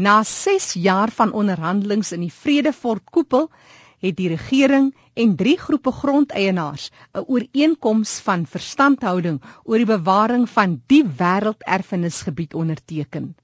Na 6 jaar van onderhandelings in die Vredefort koepel het die regering en drie groepe grondeienaars 'n ooreenkoms van verstandhouding oor die bewaring van die wêrelderfenisgebied onderteken.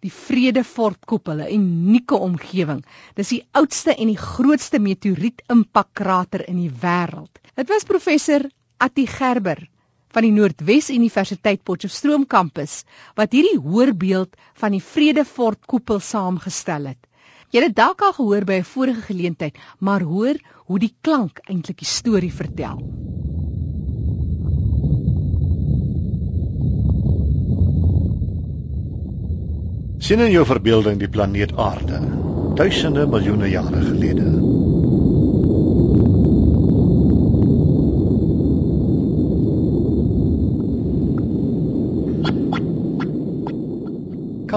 Die Vredefort koepel, 'n unieke omgewing. Dis die oudste en die grootste meteoriet-impakkrater in die wêreld. Dit was professor Atti Gerber van die Noordwes Universiteit Potchefstroom kampus wat hierdie hoorbeeld van die Vredefort koepel saamgestel het. Jy het dalk al gehoor by 'n vorige geleentheid, maar hoor hoe die klank eintlik die storie vertel. Sien in jou verbeelding die planeet Aarde, duisende miljoene jare gelede.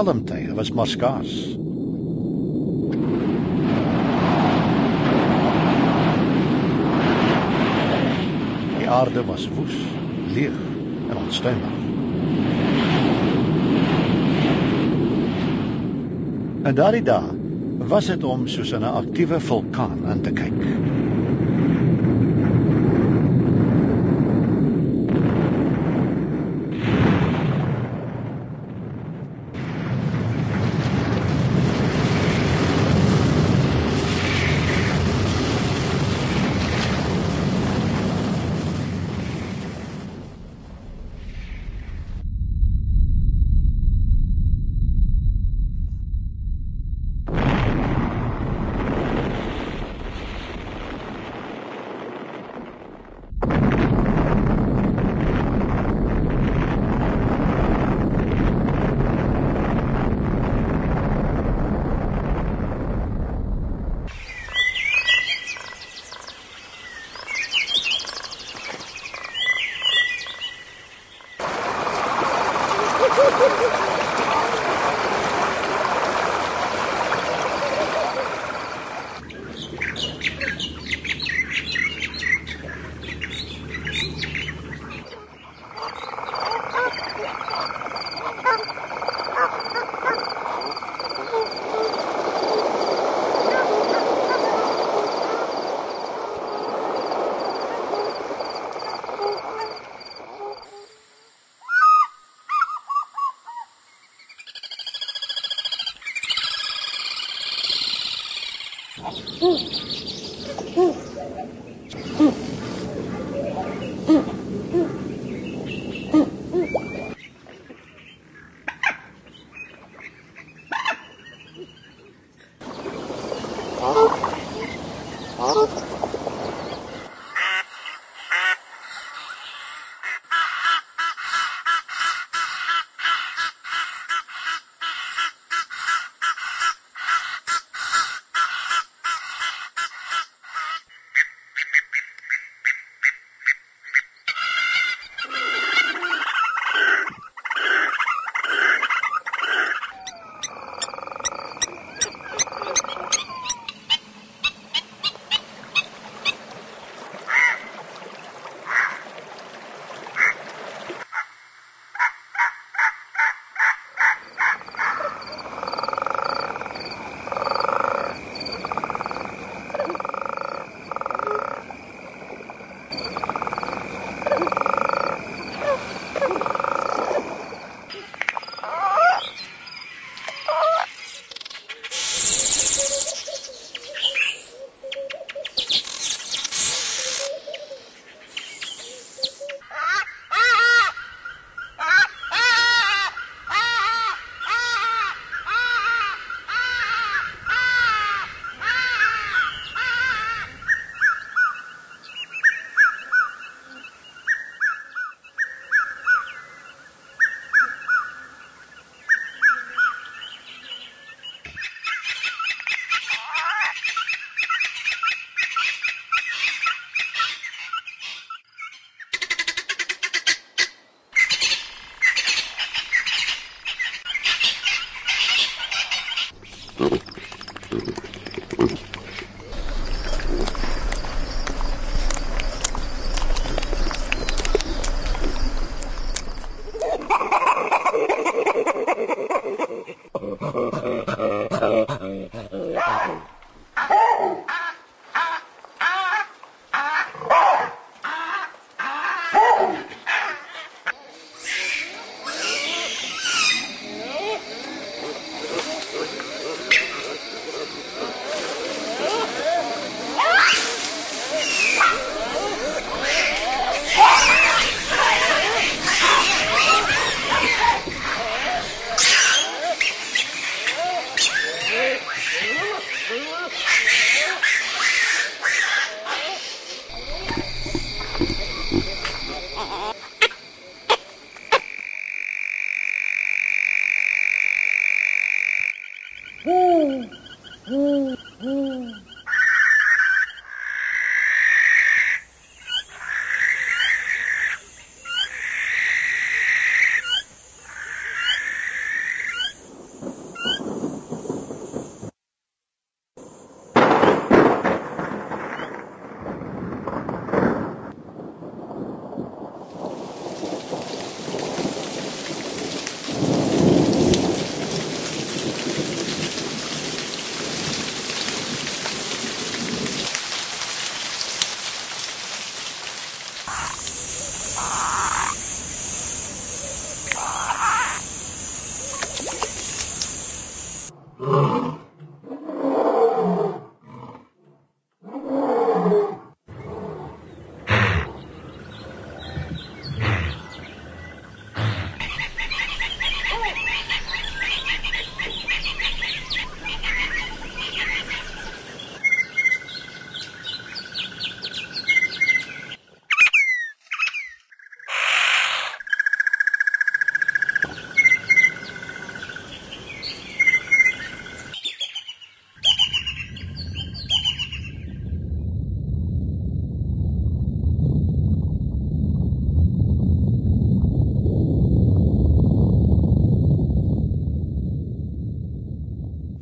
Kalmte was maar skaars. Die aarde was woes, leeg en onstuimig. En daardie dag was dit om soos 'n aktiewe vulkaan aan te kyk.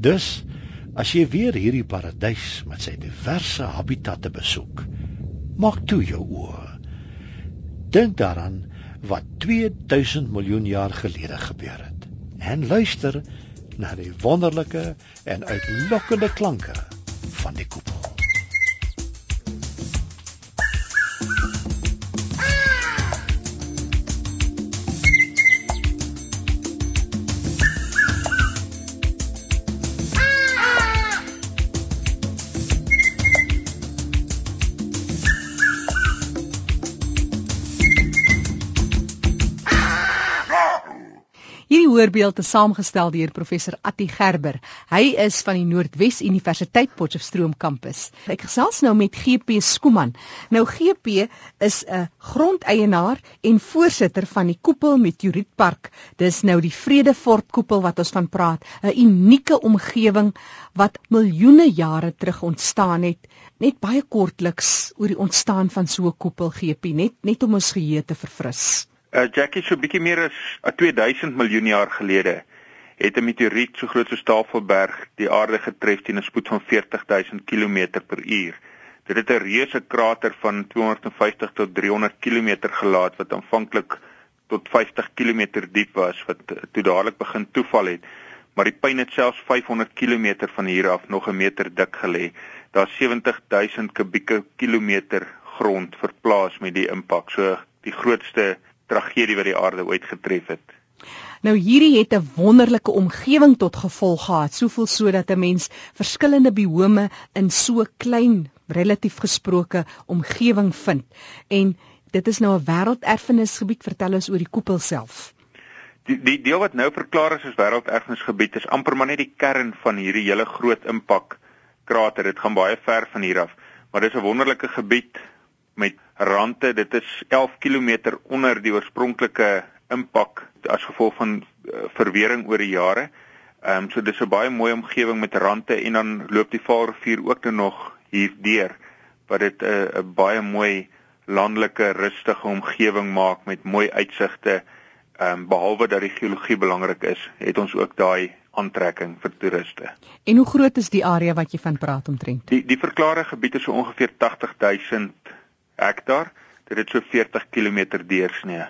Dus as jy weer hierdie paradys met sy diverse habitatte besoek, maak toe jou oë. Dink daaraan wat 2000 miljoen jaar gelede gebeur het en luister na die wonderlike en uitlokkende klanke van die koepel. Voorbeeld is saamgestel deur professor Atti Gerber. Hy is van die Noordwes Universiteit Potchefstroom kampus. Ek gesels nou met GP Skuman. Nou GP is 'n grondeienaar en voorsitter van die Koepel Meteorietpark. Dis nou die Vredefort Koepel wat ons van praat, 'n unieke omgewing wat miljoene jare terug ontstaan het. Net baie kortliks oor die ontstaan van so 'n koepel GP, net net om ons geheue te verfris. Uh Jackie so bietjie meer as 2000 miljoen jaar gelede het 'n meteoriet so groot soos Tafelberg die aarde getref teen 'n spoed van 40000 km per uur. Dit het 'n reuse krater van 250 tot 300 km gelaat wat aanvanklik tot 50 km diep was wat toe dadelik begin toeval het. Maar die puin het selfs 500 km van hier af nog 'n meter dik gelê. Daar's 70000 kubieke kilometer grond verplaas met die impak. So die grootste tragedie wat die aarde ooit getref het. Nou hierdie het 'n wonderlike omgewing tot gevolg gehad, soveel sodat 'n mens verskillende biome in so klein relatief gesproke omgewing vind. En dit is nou 'n wêrelderfenisgebied, vertel ons oor die koepel self. Die die deel wat nou verklaar is as wêrelderfenisgebied is amper maar net die kern van hierdie hele groot impak krater. Dit gaan baie ver van hier af, maar dis 'n wonderlike gebied met rande. Dit is 11 km onder die oorspronklike impak as gevolg van uh, verwering oor die jare. Ehm um, so dis 'n baie mooi omgewing met rande en dan loop die Vaalrivier ook nog hier deur wat dit 'n uh, baie mooi landelike rustige omgewing maak met mooi uitsigte. Ehm um, behalwe dat die geologie belangrik is, het ons ook daai aantrekking vir toeriste. En hoe groot is die area wat jy van praat omtrent? Die die verklare gebied is so ongeveer 80000 hektaar. Dit het so 40 km deursnee.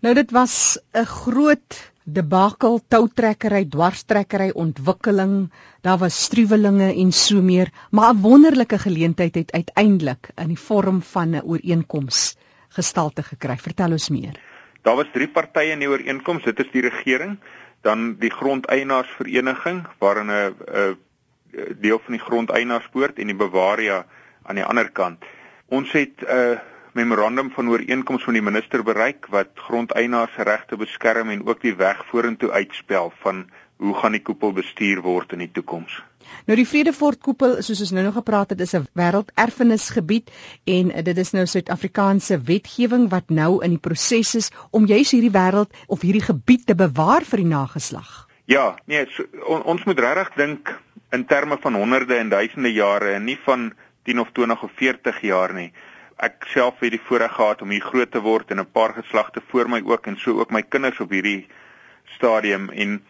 Nou dit was 'n groot debakel, toutrekkery, dwarstrekkery, ontwikkeling. Daar was struwelinge en so meer, maar 'n wonderlike geleentheid het uiteindelik in die vorm van 'n ooreenkoms gestalte gekry. Vertel ons meer. Daar was drie partye in die ooreenkoms. Dit is die regering, dan die grondeienaarsvereniging waarin 'n 'n deel van die grondeienaarspoort en die Bavaria aan die ander kant. Ons het 'n uh, memorandum van ooreenkoms van die minister bereik wat grondeienaars se regte beskerm en ook die weg vorentoe uitspel van hoe gaan die koepel bestuur word in die toekoms. Nou die Vredefort koepel, soos ons nou nog gepraat het, is 'n wêrelderfenisgebied en dit is nou Suid-Afrikaanse wetgewing wat nou in die proses is om juis hierdie wêreld of hierdie gebied te bewaar vir die nageslag. Ja, nee, so, on, ons moet regtig dink in terme van honderde en duisende jare en nie van 10 of 20 of 40 jaar nie. Ek self het die voorreg gehad om hier groot te word en 'n paar geslagte voor my ook en so ook my kinders op hierdie stadium en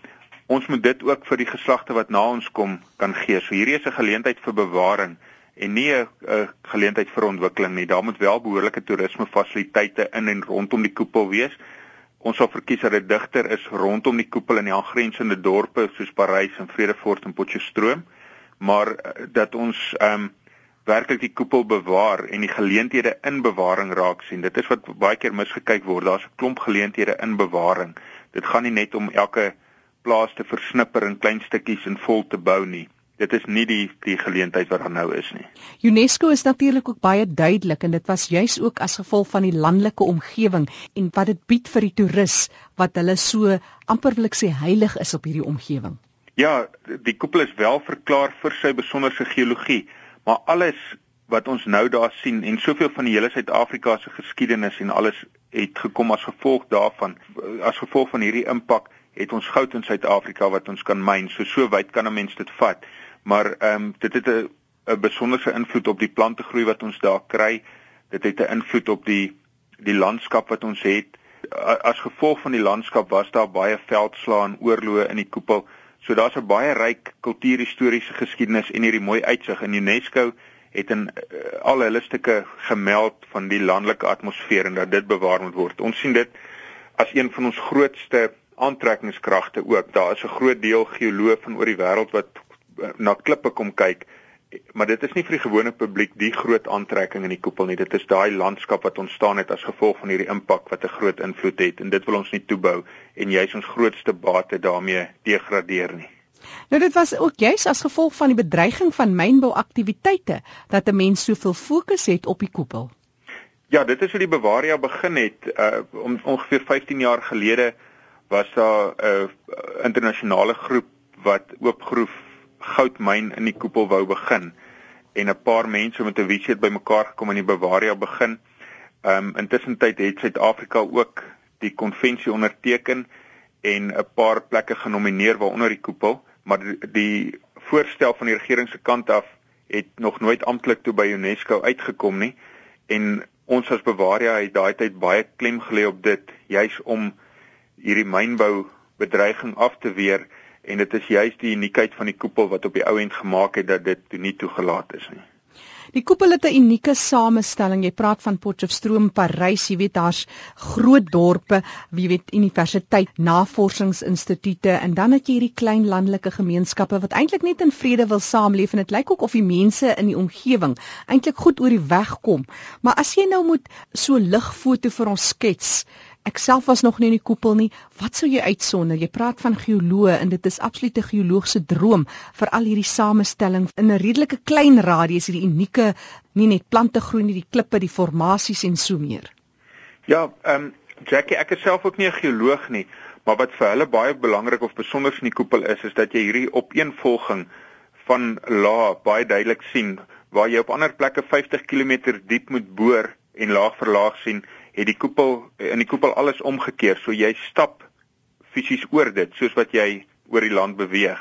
ons moet dit ook vir die geslagte wat na ons kom kan gee. So hierdie is 'n geleentheid vir bewaring en nie 'n geleentheid vir ontwikkeling nie. Daar moet wel behoorlike toerisme fasiliteite in en rondom die koepel wees. Ons sal verkies dat dit digter is rondom die koepel in die aangrensende dorpe soos Parys en Vredefort en Potchefstroom, maar eh, dat ons ehm um, werklik die koepel bewaar en die geleenthede in bewaring raak sien. Dit is wat baie keer misgekyk word. Daar's 'n klomp geleenthede in bewaring. Dit gaan nie net om elke plaas te versnipper in klein stukkies en vol te bou nie. Dit is nie die die geleentheid wat daar nou is nie. UNESCO is natuurlik ook baie duidelik en dit was juis ook as gevolg van die landelike omgewing en wat dit bied vir die toerus wat hulle so amper wil ek sê heilig is op hierdie omgewing. Ja, die koepel is wel verklaar vir sy besonderse geologie, maar alles wat ons nou daar sien en soveel van die hele Suid-Afrika se geskiedenis en alles het gekom as gevolg daarvan as gevolg van hierdie impak het ons goud in Suid-Afrika wat ons kan myn. So so wyd kan 'n mens dit vat. Maar ehm um, dit het 'n 'n besonderse invloed op die plantegroei wat ons daar kry. Dit het 'n invloed op die die landskap wat ons het. As gevolg van die landskap was daar baie veldslae en oorloë in die koepel. So daar's 'n baie ryk kultuurhistoriese geskiedenis en hierdie mooi uitsig in UNESCO het in uh, al hulle stukke gemeld van die landelike atmosfeer en dat dit bewaar moet word. Ons sien dit as een van ons grootste aantrekkingskragte ook. Daar is 'n groot deel geoloë van oor die wêreld wat eh, na klippe kom kyk. Maar dit is nie vir die gewone publiek die groot aantrekking in die koepel nie. Dit is daai landskap wat ontstaan het as gevolg van hierdie impak wat 'n groot invloed het en dit wil ons nie toebou en jy's ons grootste bate daarmee degradeer nie. Nou dit was ook juis as gevolg van die bedreiging van mynbouaktiwiteite dat 'n mens soveel fokus het op die koepel. Ja, dit is hoe die Bavaria begin het uh om ongeveer 15 jaar gelede was daar 'n internasionale groep wat oopgroef goudmyn in die koepel wou begin. En 'n paar mense met 'n visie het bymekaar gekom in die Bavaria begin. Ehm um, intussen tyd het Suid-Afrika ook die konvensie onderteken en 'n paar plekke genomineer waaronder die koepel, maar die, die voorstel van die regering se kant af het nog nooit amptelik toe by UNESCO uitgekom nie. En ons as Bavaria het daai tyd baie klem gelê op dit juis om hierdie mynbou bedreiging af te weer en dit is juist die uniekheid van die koepel wat op die ou end gemaak het dat dit nie toegelaat is nie. Die koepel het 'n unieke samestelling. Jy praat van Potchefstroom, Parys, jy weet daar's groot dorpe, jy weet universiteit, navorsingsinstitute en dan het jy hierdie klein landelike gemeenskappe wat eintlik net in vrede wil saamleef en dit lyk ook of die mense in die omgewing eintlik goed oor die weg kom. Maar as jy nou moet so ligfoto vir ons skets, Ek self was nog nie in die koepel nie. Wat sou jy uitsonder? Jy praat van geoloë en dit is absoluut 'n geoloogse droom vir al hierdie samestelling in 'n redelike klein radius, hierdie unieke nie net plante groei nie, die klippe, die formasies en so meer. Ja, ehm um, Jackie, ek is self ook nie 'n geoloog nie, maar wat vir hulle baie belangrik of besonder in die koepel is, is dat jy hierdie opeenvolging van laag baie duidelik sien waar jy op ander plekke 50 km diep moet boor en laag vir laag sien het die koepel in die koepel alles omgekeer. So jy stap fisies oor dit soos wat jy oor die land beweeg.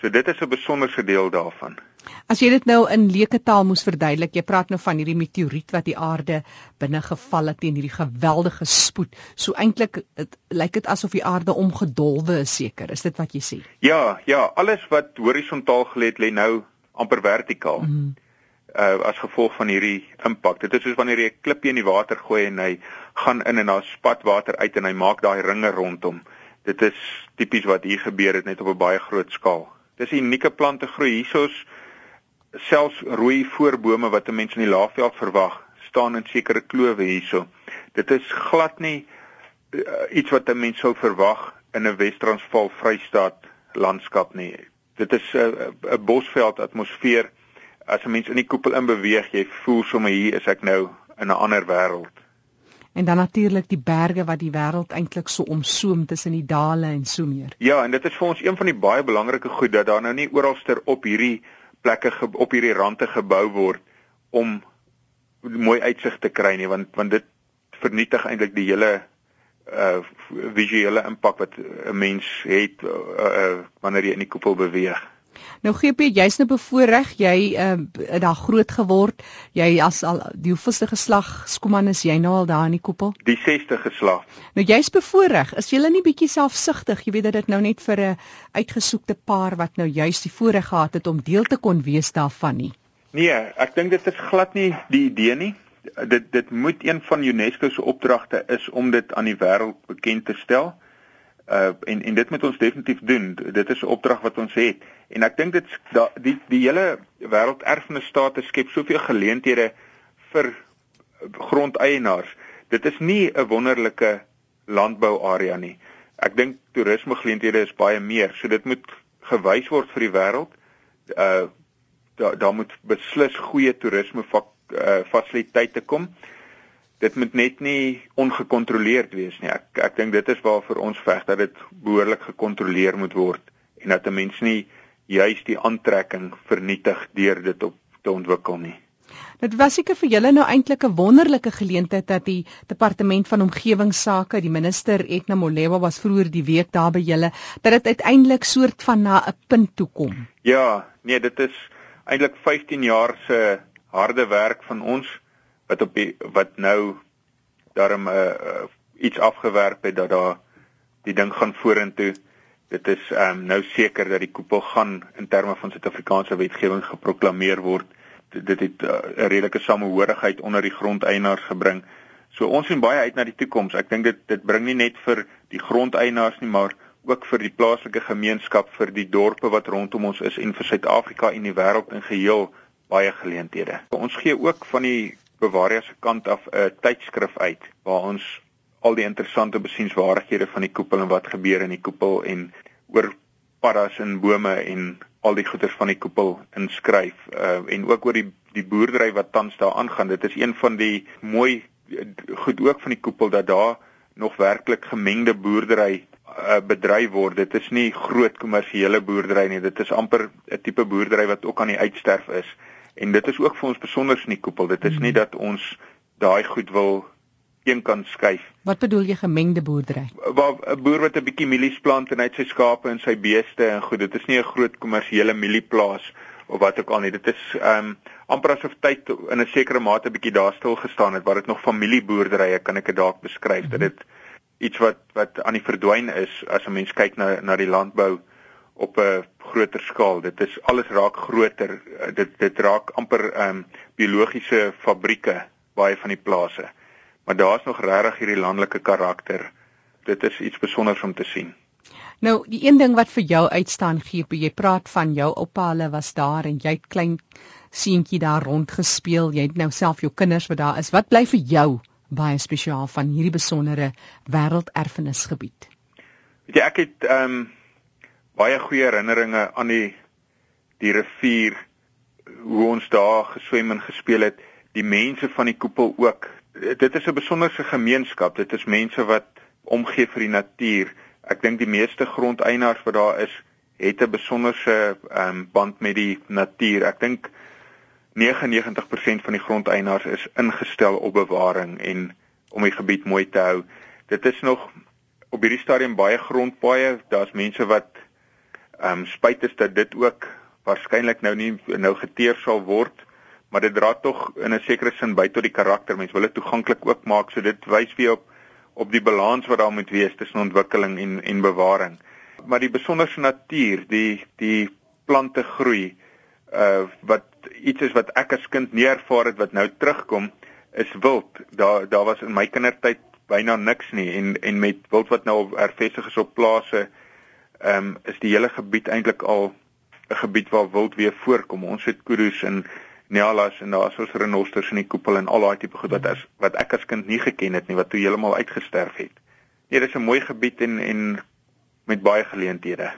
So dit is 'n besonderse deel daarvan. As jy dit nou in leuke taal moes verduidelik, jy praat nou van hierdie meteoriet wat die aarde binne geval het teen hierdie geweldige spoed. So eintlik lyk dit asof die aarde omgedolwe is seker. Is dit wat jy sê? Ja, ja, alles wat horisontaal gelê het, lê nou amper vertikaal. Mm -hmm uh, as gevolg van hierdie impak. Dit is soos wanneer jy 'n klippie in die water gooi en hy gaan in en daar spat water uit en hy maak daai ringe rondom. Dit is tipies wat hier gebeur het net op 'n baie groot skaal. Dis 'n unieke plante groei hiersoos selfs rooi voorbome wat 'n mens in die laafveld verwag, staan in sekere klowe hierso. Dit is glad nie uh, iets wat 'n mens sou verwag in 'n Wes-Transvaal Vrystaat landskap nie. Dit is 'n uh, bosveld atmosfeer as 'n mens in die koepel in beweeg, jy voel sommer hier is ek nou in 'n ander wêreld. En dan natuurlik die berge wat die wêreld eintlik so omsoom tussen die dale en so meer. Ja, en dit is vir ons een van die baie belangrike goed dat daar nou nie oralster op hierdie plekke op hierdie rande gebou word om mooi uitsig te kry nie, want want dit vernietig eintlik die hele uh visuele impak wat 'n mens het uh, uh wanneer jy in die koepel beweeg. Nou GP, jy's nou bevoorreg, jy uh daar groot geword. Jy as al die hoeveelste geslag skoman is jy nou al daar in die koepel? Die 6ste geslag. Nou jy's bevoorreg. Is jy nie bietjie selfsugtig? Jy weet dat dit nou net vir 'n uitgesoekte paar wat nou juist die voorreg gehad het om deel te kon wees daarvan nie. Nee, ek dink dit is glad nie die idee nie dit dit moet een van UNESCO se opdragte is om dit aan die wêreld bekend te stel. Uh en en dit moet ons definitief doen. Dit is 'n opdrag wat ons het. En ek dink dit da, die die hele wêrelderfenisstate skep soveel geleenthede vir grondeienaars. Dit is nie 'n wonderlike landbouarea nie. Ek dink toerisme geleenthede is baie meer. So dit moet gewys word vir die wêreld. Uh daar daar moet beslis goeie toerisme uh, fasiliteite kom. Dit moet net nie ongekontroleerd wees nie. Ek ek dink dit is waarvoor ons veg dat dit behoorlik gekontroleer moet word en dat 'n mens nie juis die aantrekking vernietig deur dit op te ontwikkel nie. Dit was seker vir julle nou eintlik 'n wonderlike geleentheid dat die departement van omgewingsake, die minister Etna Molewa was vroeër die week daar by julle, dat dit uiteindelik soort van na 'n punt toe kom. Ja, nee, dit is eintlik 15 jaar se harde werk van ons wat op die wat nou daarom 'n uh, eh, eh, iets afgewerp het dat daar die ding gaan vorentoe. Dit is ehm um, nou seker dat die koepel gaan in terme van Suid-Afrikaanse wetgewing geproklaameer word. Dit, dit het eh, 'n uh, redelike samehorigheid onder die grondeienaars gebring. So ons sien baie uit na die toekoms. Ek dink dit dit bring nie net vir die grondeienaars nie, maar ook vir die plaaslike gemeenskap, vir die dorpe wat rondom ons is en vir Suid-Afrika en die wêreld in geheel baie geleenthede. Ons gee ook van die Bavaria se kant af 'n tydskrif uit waar ons al die interessante besienswaardighede van die koepel en wat gebeur in die koepel en oor paddas en bome en al die goeders van die koepel inskryf uh, en ook oor die die boerdery wat tans daar aangaan. Dit is een van die mooi goed ook van die koepel dat daar nog werklik gemengde boerdery uh, bedryf word. Dit is nie groot kommersiële boerdery nie. Dit is amper 'n tipe boerdery wat ook aan die uitsterf is. En dit is ook vir ons besonder in die koepel. Dit is nie hmm. dat ons daai goed wil een kant skuif. Wat bedoel jy gemengde boerdery? Waar 'n boer wat 'n bietjie mielies plant en hy het sy skape en sy beeste en goed, dit is nie 'n groot kommersiële mielieplaas of wat ook al nie. Dit is ehm um, amper asof tyd in 'n sekere mate bietjie daar stil gestaan het waar dit nog familieboerderye kan ek dit dalk beskryf. Mm -hmm. Dat dit iets wat wat aan die verdwyn is as 'n mens kyk na na die landbou op 'n groter skaal. Dit is alles raak groter. Dit dit raak amper ehm um, biologiese fabrieke baie van die plase. Maar daar's nog regtig hierdie landelike karakter. Dit is iets spesiaals om te sien. Nou, die een ding wat vir jou uitstaan gee, jy praat van jou oupa, hulle was daar en jy het klein seentjie daar rond gespeel. Jy het nou self jou kinders wat daar is. Wat bly vir jou baie spesiaal van hierdie besondere wêrelderfenisgebied? Weet jy, ek het ehm um, baie goeie herinneringe aan die die rivier hoe ons daar geswem en gespeel het die mense van die koepel ook. Dit is 'n besonderse gemeenskap dit is mense wat omgee vir die natuur. Ek dink die meeste grondeienaars wat daar is het 'n besonderse um, band met die natuur. Ek dink 99% van die grondeienaars is ingestel op bewaring en om die gebied mooi te hou. Dit is nog op hierdie stadium baie grondpaaie daar's mense wat Ehm um, spyt is dat dit ook waarskynlik nou nie nou geteer sal word, maar dit dra tog in 'n sekere sin by tot die karakter. Mense wil dit toeganklik ook maak, so dit wys weer op op die balans wat daar moet wees tussen ontwikkeling en en bewaring. Maar die besonderse natuur, die die plante groei, uh wat iets is wat ek as kind nie ervaar het wat nou terugkom, is wild. Daar daar was in my kindertyd byna niks nie en en met wild wat nou ervestig is op plase ehm um, is die hele gebied eintlik al 'n gebied waar wild weer voorkom. Ons het kudu's en nyalas en daar's ons renosters in die koepel en al daai tipe goed wat as wat ek as kind nie geken het nie wat toe heeltemal uitgesterf het. Nee, dit is 'n mooi gebied en en met baie geleenthede.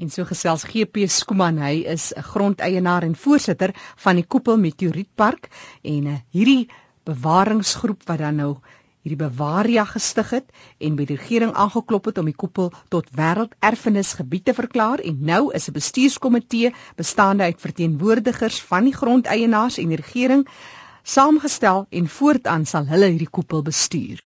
En so gesels GP Skuman, hy is 'n grondeienaar en voorsitter van die Koepel Meteorietpark en uh, hierdie bewaringsgroep wat dan nou hierdie Bavaria gestig het en by die regering aangeklop het om die koepel tot wêrelderfenisgebied te verklaar en nou is 'n bestuurskomitee bestaande uit verteenwoordigers van die grondeienaars en die regering saamgestel en voortaan sal hulle hierdie koepel bestuur.